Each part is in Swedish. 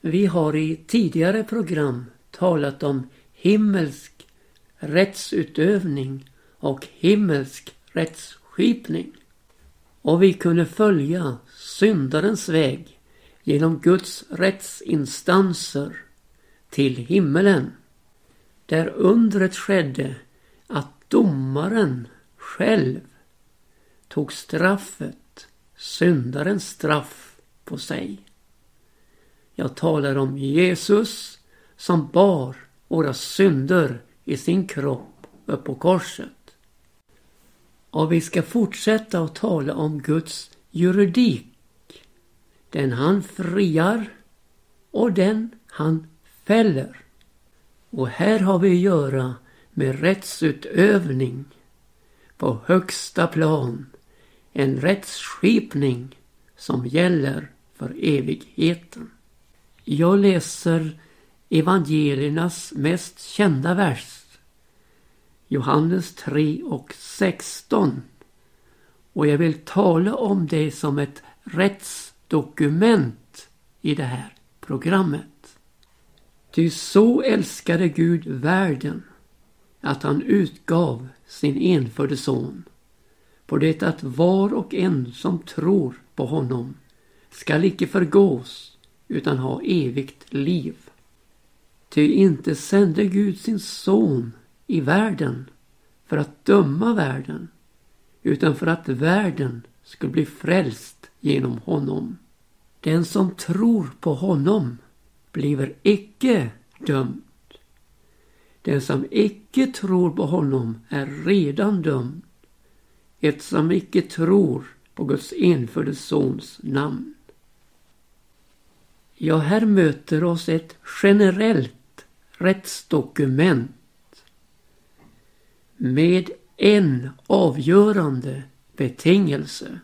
Vi har i tidigare program talat om himmelsk rättsutövning och himmelsk rättsskipning. Och vi kunde följa syndarens väg genom Guds rättsinstanser till himmelen. Där undret skedde att domaren själv tog straffet, syndarens straff, på sig. Jag talar om Jesus som bar våra synder i sin kropp upp på korset. Och vi ska fortsätta att tala om Guds juridik. Den han friar och den han fäller. Och här har vi att göra med rättsutövning på högsta plan. En rättsskipning som gäller för evigheten. Jag läser evangeliernas mest kända vers. Johannes 3 och 16. Och jag vill tala om det som ett rättsdokument i det här programmet. Ty så älskade Gud världen att han utgav sin enfödde son på det att var och en som tror på honom skall icke förgås utan ha evigt liv. Ty inte sände Gud sin son i världen för att döma världen utan för att världen skulle bli frälst genom honom. Den som tror på honom bliver icke dömd. Den som icke tror på honom är redan dömd eftersom icke tror på Guds enfödde sons namn. Ja, här möter oss ett generellt rättsdokument med en avgörande betingelse.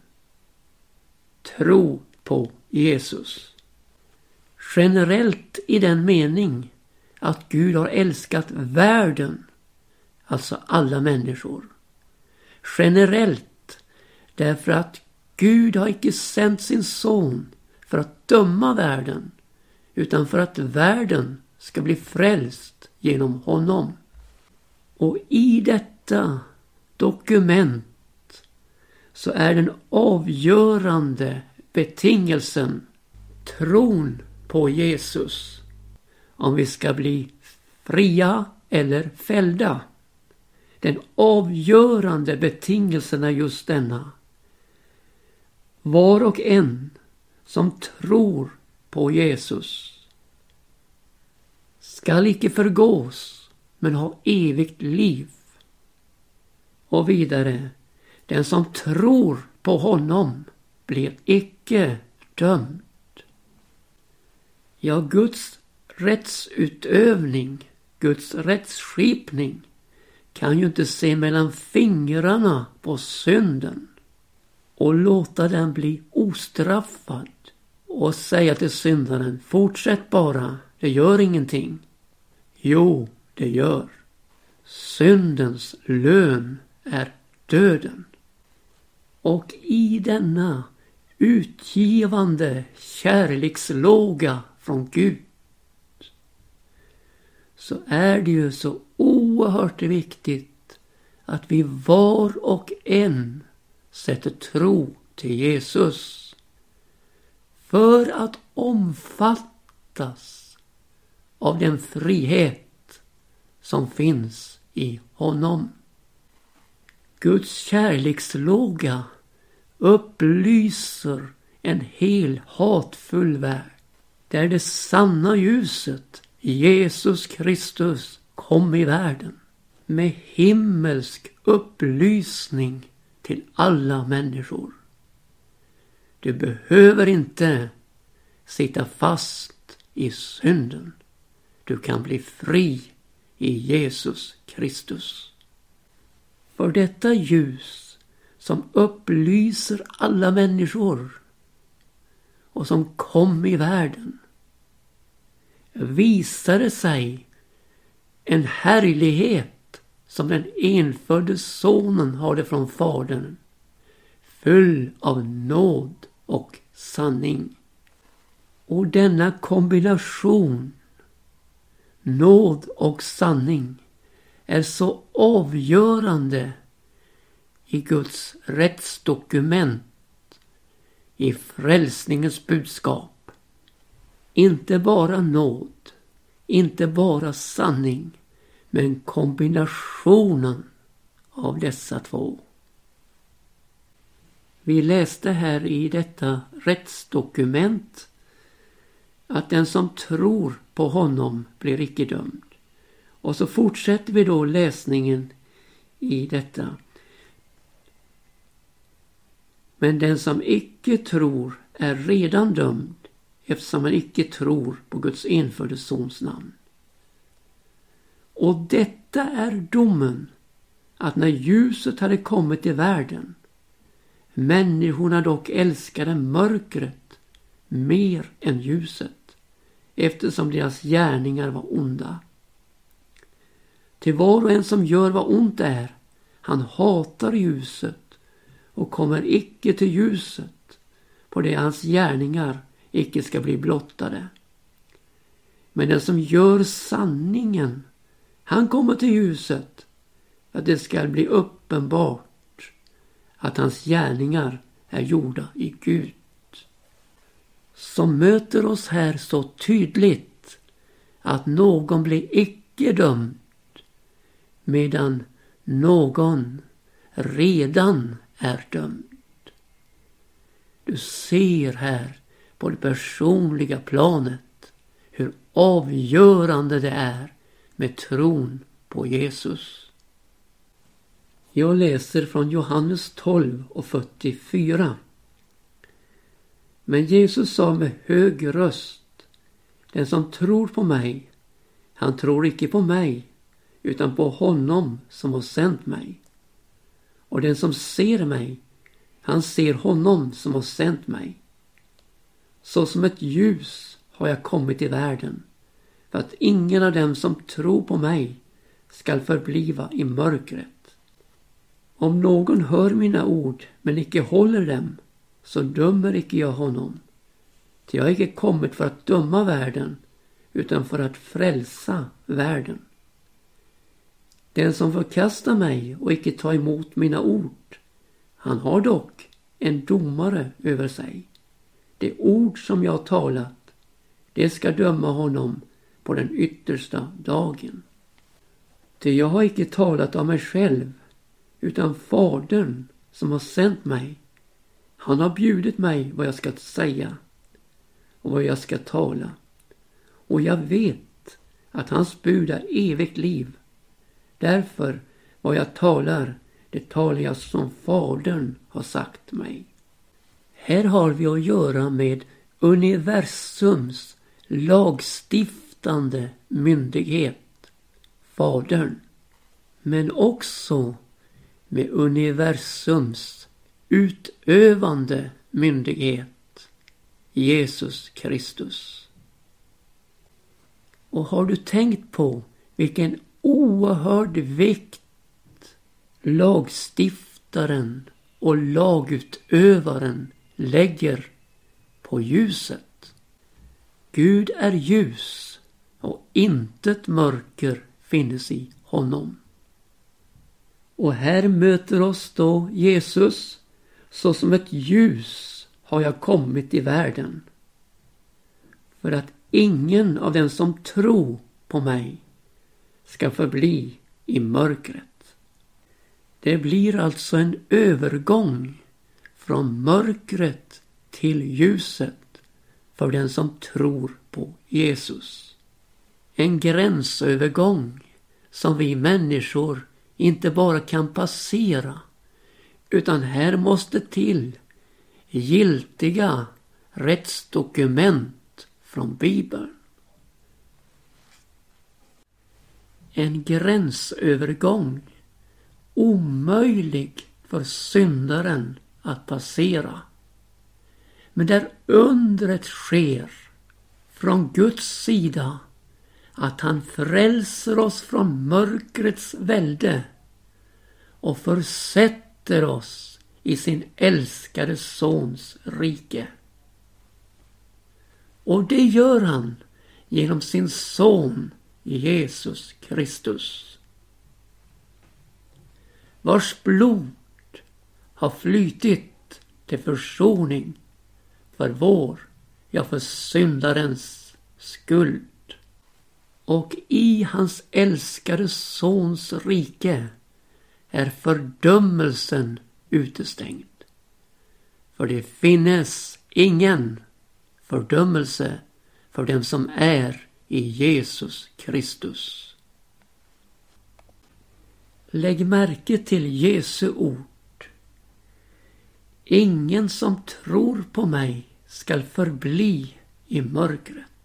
Tro på Jesus. Generellt i den mening att Gud har älskat världen, alltså alla människor. Generellt därför att Gud har icke sänt sin son döma världen utan för att världen ska bli frälst genom honom. Och i detta dokument så är den avgörande betingelsen tron på Jesus. Om vi ska bli fria eller fällda. Den avgörande betingelsen är just denna. Var och en som tror på Jesus skall icke förgås men ha evigt liv. Och vidare, den som tror på honom blir icke dömd. Ja, Guds rättsutövning, Guds rättsskipning kan ju inte se mellan fingrarna på synden och låta den bli ostraffad och säga till syndaren fortsätt bara, det gör ingenting. Jo, det gör. Syndens lön är döden. Och i denna utgivande kärlekslåga från Gud så är det ju så oerhört viktigt att vi var och en sätter tro till Jesus. För att omfattas av den frihet som finns i honom. Guds kärlekslåga upplyser en hel hatfull värld där det sanna ljuset Jesus Kristus kom i världen med himmelsk upplysning till alla människor. Du behöver inte sitta fast i synden. Du kan bli fri i Jesus Kristus. För detta ljus som upplyser alla människor och som kom i världen visade sig en härlighet som den enfödde sonen hade från Fadern. Full av nåd och sanning. Och denna kombination, nåd och sanning, är så avgörande i Guds rättsdokument, i frälsningens budskap. Inte bara nåd, inte bara sanning, men kombinationen av dessa två. Vi läste här i detta rättsdokument att den som tror på honom blir icke dömd. Och så fortsätter vi då läsningen i detta. Men den som icke tror är redan dömd eftersom han icke tror på Guds enfödde Sons namn. Och detta är domen att när ljuset hade kommit i världen människorna dock älskade mörkret mer än ljuset eftersom deras gärningar var onda. Till var och en som gör vad ont är, han hatar ljuset och kommer icke till ljuset på det hans gärningar icke ska bli blottade. Men den som gör sanningen, han kommer till ljuset att det skall bli uppenbart att hans gärningar är gjorda i Gud. Som möter oss här så tydligt att någon blir icke dömd medan någon redan är dömd. Du ser här på det personliga planet hur avgörande det är med tron på Jesus. Jag läser från Johannes 12 och 44. Men Jesus sa med hög röst Den som tror på mig, han tror icke på mig utan på honom som har sänt mig. Och den som ser mig, han ser honom som har sänt mig. Så som ett ljus har jag kommit i världen för att ingen av dem som tror på mig skall förbliva i mörkret. Om någon hör mina ord men icke håller dem så dömer icke jag honom. Ty jag har icke kommit för att döma världen utan för att frälsa världen. Den som förkastar mig och icke tar emot mina ord, han har dock en domare över sig. Det ord som jag talat, det ska döma honom på den yttersta dagen. Ty jag har icke talat av mig själv, utan Fadern som har sänt mig. Han har bjudit mig vad jag ska säga och vad jag ska tala. Och jag vet att hans bud är evigt liv Därför vad jag talar, det talar jag som Fadern har sagt mig. Här har vi att göra med universums lagstiftande myndighet, Fadern. Men också med universums utövande myndighet, Jesus Kristus. Och har du tänkt på vilken oerhörd vikt lagstiftaren och lagutövaren lägger på ljuset. Gud är ljus och intet mörker finnes i honom. Och här möter oss då Jesus såsom ett ljus har jag kommit i världen. För att ingen av dem som tror på mig ska förbli i mörkret. Det blir alltså en övergång från mörkret till ljuset för den som tror på Jesus. En gränsövergång som vi människor inte bara kan passera utan här måste till giltiga rättsdokument från Bibeln. en gränsövergång omöjlig för syndaren att passera. Men där undret sker från Guds sida att han frälser oss från mörkrets välde och försätter oss i sin älskade Sons rike. Och det gör han genom sin son Jesus Kristus. Vars blod har flytit till försoning för vår, ja för syndarens skuld. Och i hans älskade sons rike är fördömelsen utestängd. För det finnes ingen fördömelse för dem som är i Jesus Kristus. Lägg märke till Jesu ord. Ingen som tror på mig skall förbli i mörkret.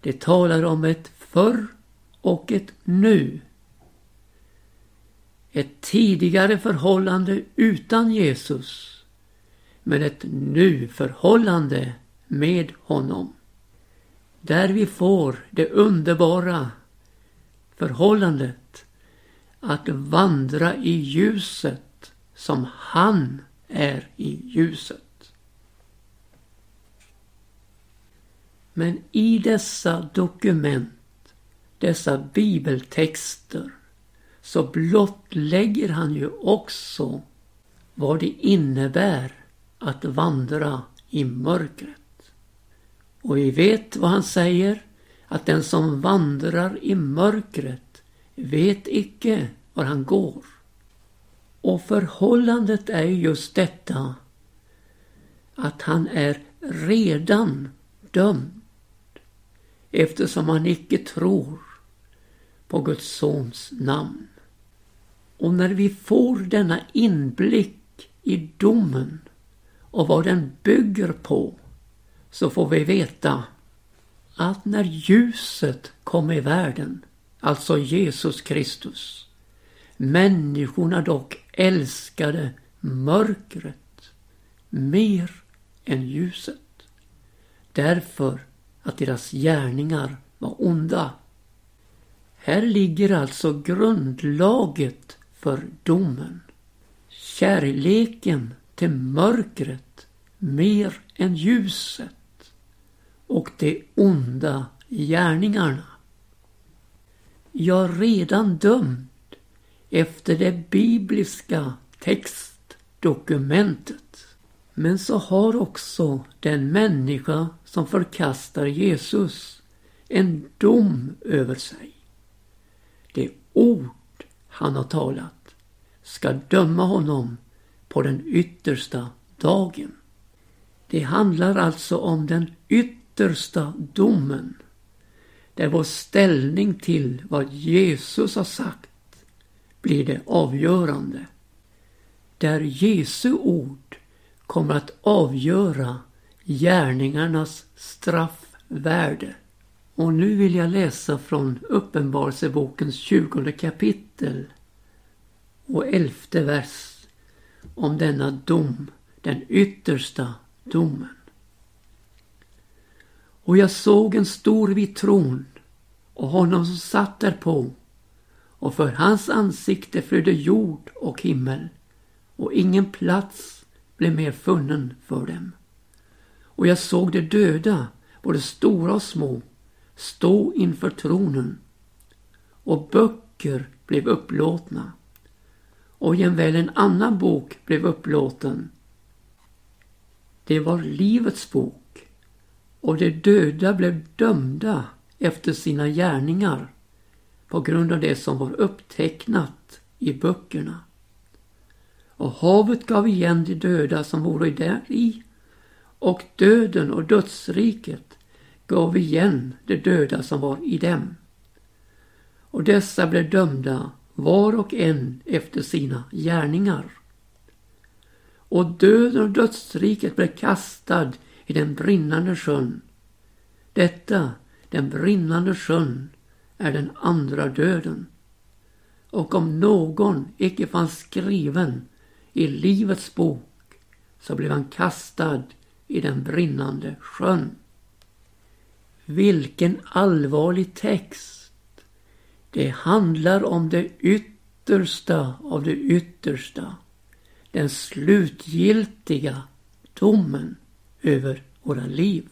Det talar om ett förr och ett nu. Ett tidigare förhållande utan Jesus men ett nu-förhållande med honom. Där vi får det underbara förhållandet att vandra i ljuset som han är i ljuset. Men i dessa dokument, dessa bibeltexter, så blottlägger han ju också vad det innebär att vandra i mörkret. Och vi vet vad han säger, att den som vandrar i mörkret vet icke var han går. Och förhållandet är just detta att han är redan dömd eftersom han icke tror på Guds sons namn. Och när vi får denna inblick i domen och vad den bygger på så får vi veta att när ljuset kom i världen, alltså Jesus Kristus, människorna dock älskade mörkret mer än ljuset. Därför att deras gärningar var onda. Här ligger alltså grundlaget för domen. Kärleken till mörkret mer än ljuset och de onda gärningarna. Jag redan dömd efter det bibliska textdokumentet. Men så har också den människa som förkastar Jesus en dom över sig. Det ord han har talat ska döma honom på den yttersta dagen. Det handlar alltså om den yttersta domen. Där vår ställning till vad Jesus har sagt blir det avgörande. Där Jesu ord kommer att avgöra gärningarnas straffvärde. Och nu vill jag läsa från Uppenbarelsebokens tjugonde kapitel och elfte vers om denna dom, den yttersta domen. Och jag såg en stor vit tron och honom som satt därpå och för hans ansikte flödde jord och himmel och ingen plats blev mer funnen för dem. Och jag såg de döda, både stora och små, stå inför tronen och böcker blev upplåtna och jämväl en annan bok blev upplåten. Det var Livets bok och de döda blev dömda efter sina gärningar på grund av det som var upptecknat i böckerna. Och havet gav igen de döda som vore däri. och döden och dödsriket gav igen de döda som var i dem. Och dessa blev dömda var och en efter sina gärningar. Och döden och dödsriket blev kastad i den brinnande sjön. Detta, den brinnande sjön, är den andra döden. Och om någon icke fanns skriven i Livets bok så blev han kastad i den brinnande sjön. Vilken allvarlig text! Det handlar om det yttersta av det yttersta. Den slutgiltiga domen över våra liv.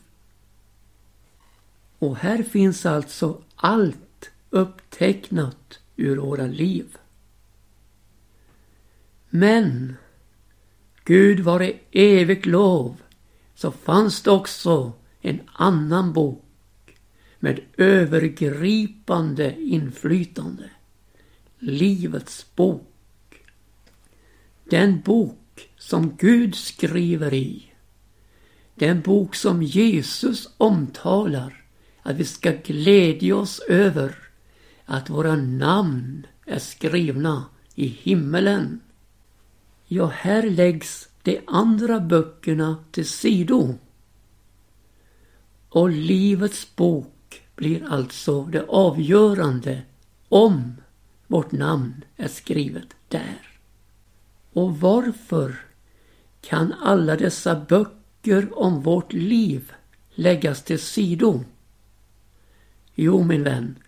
Och här finns alltså allt upptecknat ur våra liv. Men Gud vare evigt lov så fanns det också en annan bok med övergripande inflytande. Livets bok. Den bok som Gud skriver i. Den bok som Jesus omtalar att vi ska glädja oss över att våra namn är skrivna i himmelen. Ja, här läggs de andra böckerna till sido. Och Livets bok blir alltså det avgörande om vårt namn är skrivet där. Och varför kan alla dessa böcker om vårt liv läggas till sido? Jo, min vän,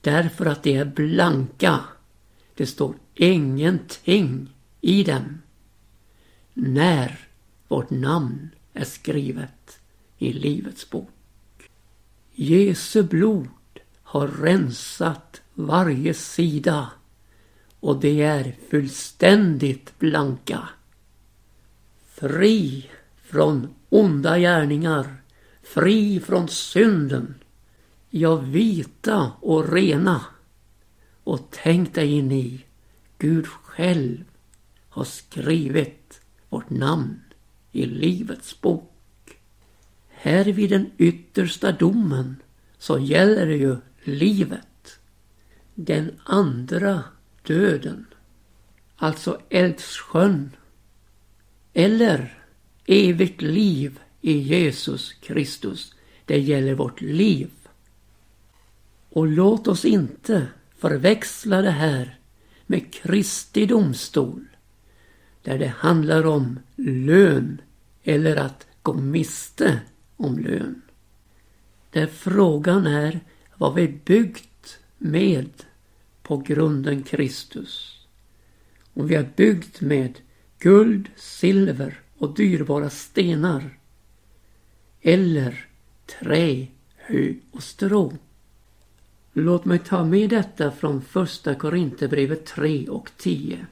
därför att de är blanka. Det står ingenting i dem. När vårt namn är skrivet i Livets bok. Jesu blod har rensat varje sida och de är fullständigt blanka. Fri från onda gärningar, fri från synden, ja vita och rena. Och tänk dig in i, Gud själv har skrivit vårt namn i Livets bok. Här vid den yttersta domen så gäller det ju livet. Den andra döden. Alltså Eldsjön. Eller evigt liv i Jesus Kristus. Det gäller vårt liv. Och låt oss inte förväxla det här med Kristi domstol. Där det handlar om lön eller att gå miste om lön. Där frågan är vad vi byggt med på grunden Kristus. Om vi har byggt med guld, silver och dyrbara stenar. Eller trä, hö och strå. Låt mig ta med detta från första Korinthierbrevet 3 och 10.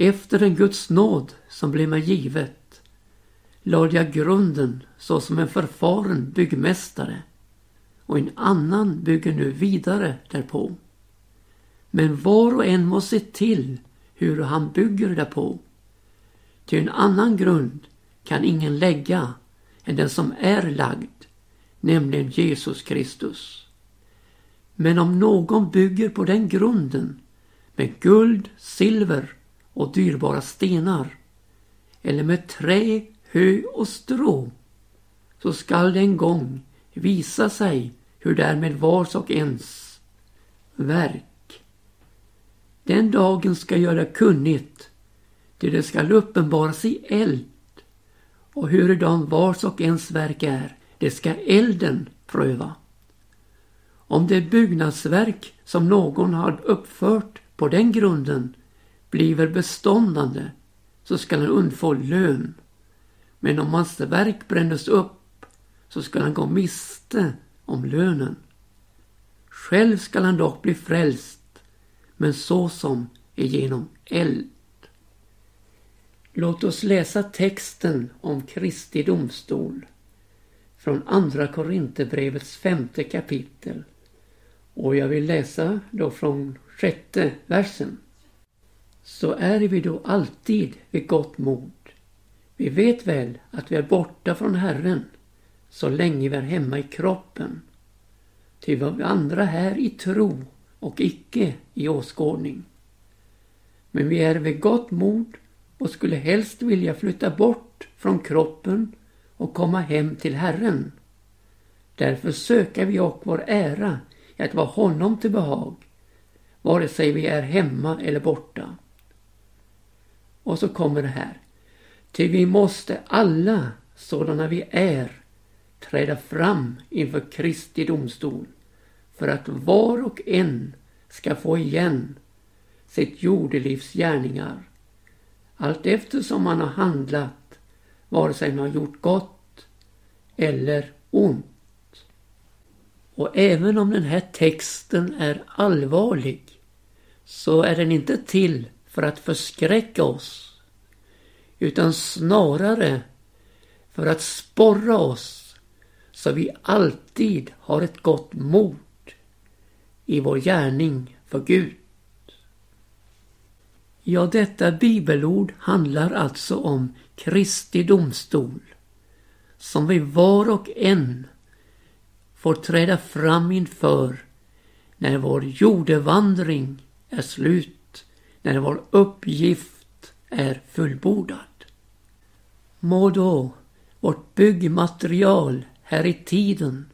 Efter den Guds nåd som blev mig givet lade jag grunden såsom en förfaren byggmästare och en annan bygger nu vidare därpå. Men var och en må se till hur han bygger därpå. Till en annan grund kan ingen lägga än den som är lagd, nämligen Jesus Kristus. Men om någon bygger på den grunden med guld, silver och dyrbara stenar eller med trä, hö och strå så skall det en gång visa sig hur därmed vars och ens verk. Den dagen ska göra kunnigt, Ty det skall uppenbaras i eld och hurudan vars och ens verk är, det ska elden pröva. Om det byggnadsverk som någon har uppfört på den grunden bliver beståndande så skall han undfå lön. Men om hans verk brändes upp så skall han gå miste om lönen. Själv skall han dock bli frälst, men så som genom eld. Låt oss läsa texten om Kristi domstol från Andra Korinthierbrevets femte kapitel. Och jag vill läsa då från sjätte versen så är vi då alltid vid gott mod. Vi vet väl att vi är borta från Herren så länge vi är hemma i kroppen. Ty vi andra här i tro och icke i åskådning. Men vi är vid gott mod och skulle helst vilja flytta bort från kroppen och komma hem till Herren. Därför söker vi och vår ära i att vara honom till behag, vare sig vi är hemma eller borta. Och så kommer det här. Ty vi måste alla, sådana vi är, träda fram inför Kristi domstol för att var och en ska få igen sitt jordelivs gärningar allt eftersom man har handlat, vare sig man har gjort gott eller ont. Och även om den här texten är allvarlig så är den inte till för att förskräcka oss utan snarare för att sporra oss så vi alltid har ett gott mod i vår gärning för Gud. Ja, detta bibelord handlar alltså om Kristi domstol som vi var och en får träda fram inför när vår jordevandring är slut, när vår uppgift är fullbordad. Må då vårt byggmaterial här i tiden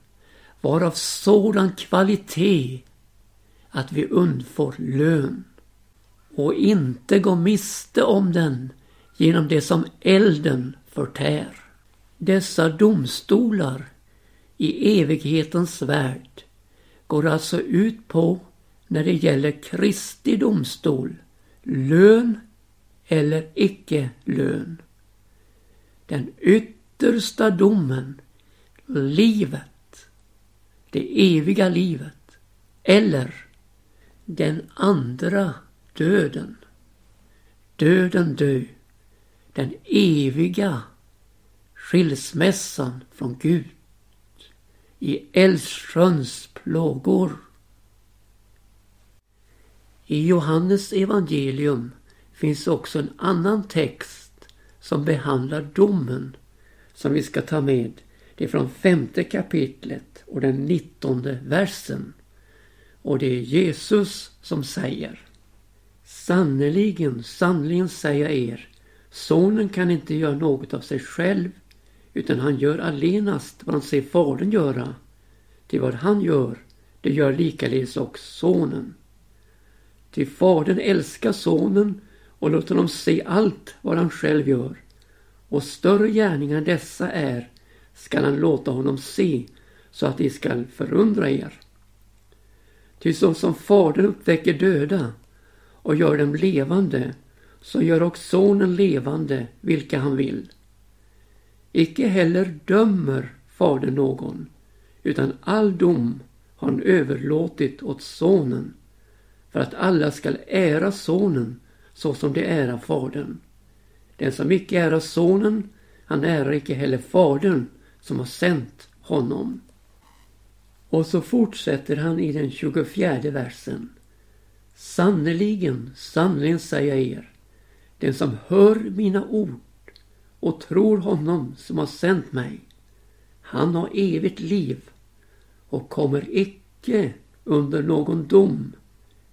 vara av sådan kvalitet att vi undfår lön och inte går miste om den genom det som elden förtär. Dessa domstolar i evighetens värld går alltså ut på när det gäller Kristi domstol, lön eller icke lön. Den yttersta domen, livet, det eviga livet eller den andra döden. Döden dö, den eviga skilsmässan från Gud i Älvsjöns plågor. I Johannes evangelium finns också en annan text som behandlar domen som vi ska ta med. Det är från femte kapitlet och den nittonde versen. Och det är Jesus som säger Sannerligen, sannerligen säger jag er, sonen kan inte göra något av sig själv utan han gör allenast vad han ser fadern göra. Till vad han gör, det gör likaledes också sonen. Till fadern älskar sonen och låter honom se allt vad han själv gör. Och större gärningar än dessa är skall han låta honom se så att de skall förundra er. Ty så som fadern uppväcker döda och gör dem levande så gör också sonen levande vilka han vill. Icke heller dömer fadern någon, utan all dom har han överlåtit åt sonen, för att alla skall ära sonen så som de ära fadern. Den som icke ära sonen, han ärar icke heller fadern som har sänt honom. Och så fortsätter han i den 24 versen. Sannerligen, sannerligen säger jag er, den som hör mina ord och tror honom som har sänt mig. Han har evigt liv och kommer icke under någon dom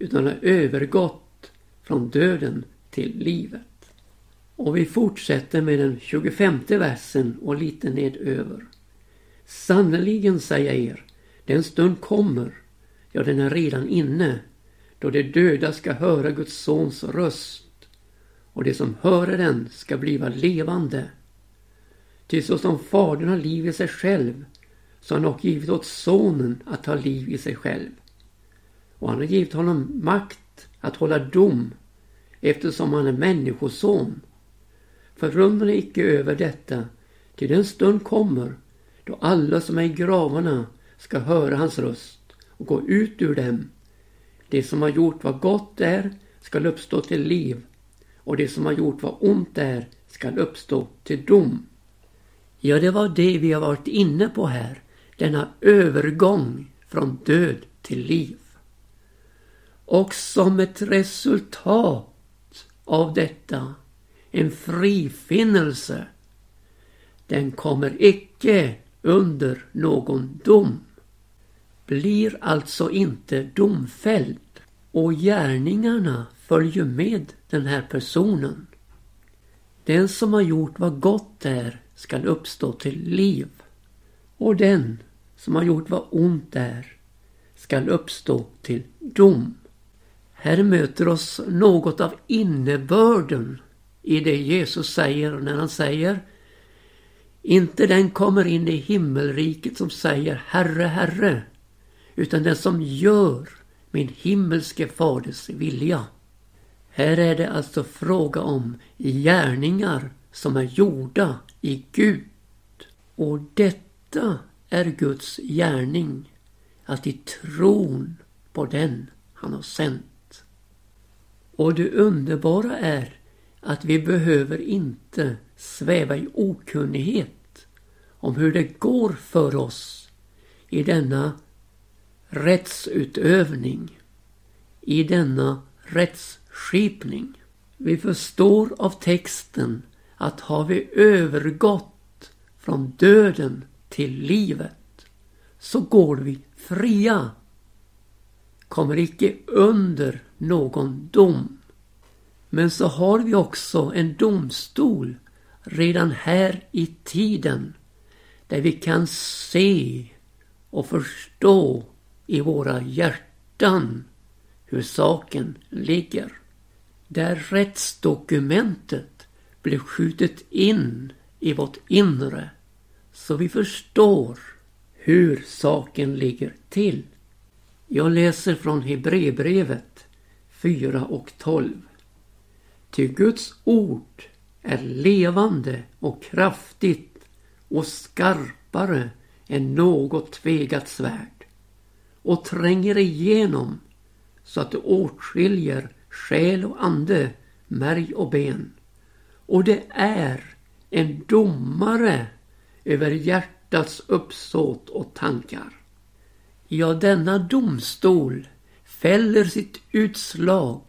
utan har övergått från döden till livet. Och vi fortsätter med den 25 versen och lite nedöver. Sannerligen säger jag er, den stund kommer, ja den är redan inne, då de döda ska höra Guds sons röst och det som hörer den ska bliva levande. Ty så som Fadern har liv i sig själv så har han också givit åt Sonen att ha liv i sig själv. Och han har givit honom makt att hålla dom eftersom han är människoson. Förundra icke över detta, till den stund kommer då alla som är i gravarna ska höra hans röst och gå ut ur dem. Det som har gjort vad gott är skall uppstå till liv och det som har gjort vad ont är skall uppstå till dom. Ja, det var det vi har varit inne på här. Denna övergång från död till liv. Och som ett resultat av detta, en frifinnelse. Den kommer icke under någon dom. Blir alltså inte domfälld och gärningarna följer med den här personen. Den som har gjort vad gott är skall uppstå till liv. Och den som har gjort vad ont är skall uppstå till dom. Här möter oss något av innebörden i det Jesus säger när han säger inte den kommer in i himmelriket som säger Herre, Herre, utan den som gör min himmelske faders vilja. Här är det alltså fråga om gärningar som är gjorda i Gud. Och detta är Guds gärning, att i tron på den han har sänt. Och det underbara är att vi behöver inte sväva i okunnighet om hur det går för oss i denna rättsutövning, i denna rättsskipning. Vi förstår av texten att har vi övergått från döden till livet så går vi fria. Kommer icke under någon dom. Men så har vi också en domstol redan här i tiden där vi kan se och förstå i våra hjärtan hur saken ligger. Där rättsdokumentet blir skjutet in i vårt inre så vi förstår hur saken ligger till. Jag läser från Hebreerbrevet 4 och 12. Ty Guds ord är levande och kraftigt och skarpare än något tvegat svärd och tränger igenom så att det åtskiljer själ och ande, märg och ben. Och det är en domare över hjärtats uppsåt och tankar. Ja, denna domstol fäller sitt utslag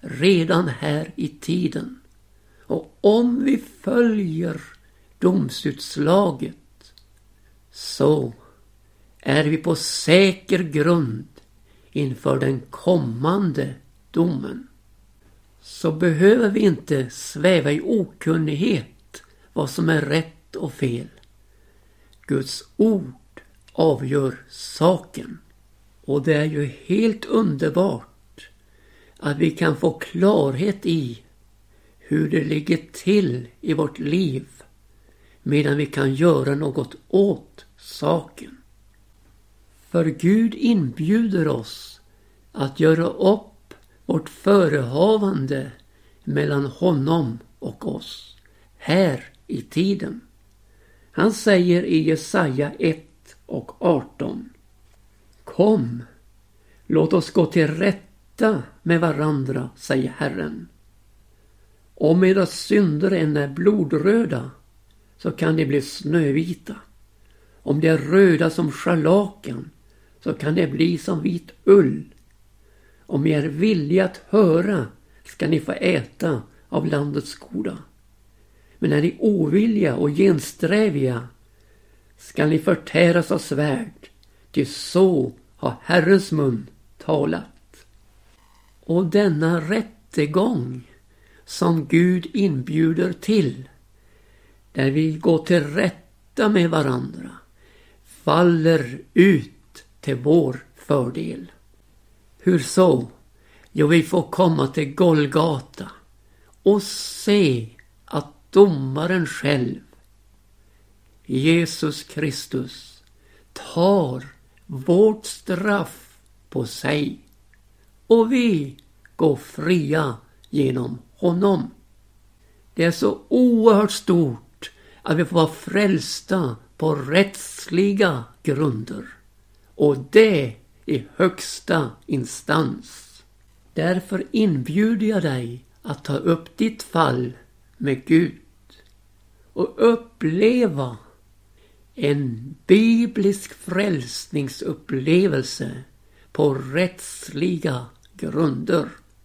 redan här i tiden. Och om vi följer domsutslaget så är vi på säker grund inför den kommande domen. Så behöver vi inte sväva i okunnighet vad som är rätt och fel. Guds ord avgör saken. Och det är ju helt underbart att vi kan få klarhet i hur det ligger till i vårt liv medan vi kan göra något åt saken. För Gud inbjuder oss att göra upp vårt förehavande mellan honom och oss här i tiden. Han säger i Jesaja 1 och 18. Kom, låt oss gå till rätta med varandra, säger Herren. Om era synder än är blodröda så kan de bli snövita. Om de är röda som scharlakan så kan de bli som vit ull. Om ni är villiga att höra ska ni få äta av landets goda. Men är ni ovilliga och gensträviga skall ni förtäras av svärd, ty så har Herrens mun talat. Och denna rättegång som Gud inbjuder till, där vi går till rätta med varandra, faller ut till vår fördel. Hur så? Jo, vi får komma till Golgata och se att domaren själv, Jesus Kristus, tar vårt straff på sig och vi går fria genom honom. Det är så oerhört stort att vi får vara frälsta på rättsliga grunder. Och det i högsta instans. Därför inbjuder jag dig att ta upp ditt fall med Gud och uppleva en biblisk frälsningsupplevelse på rättsliga grunder.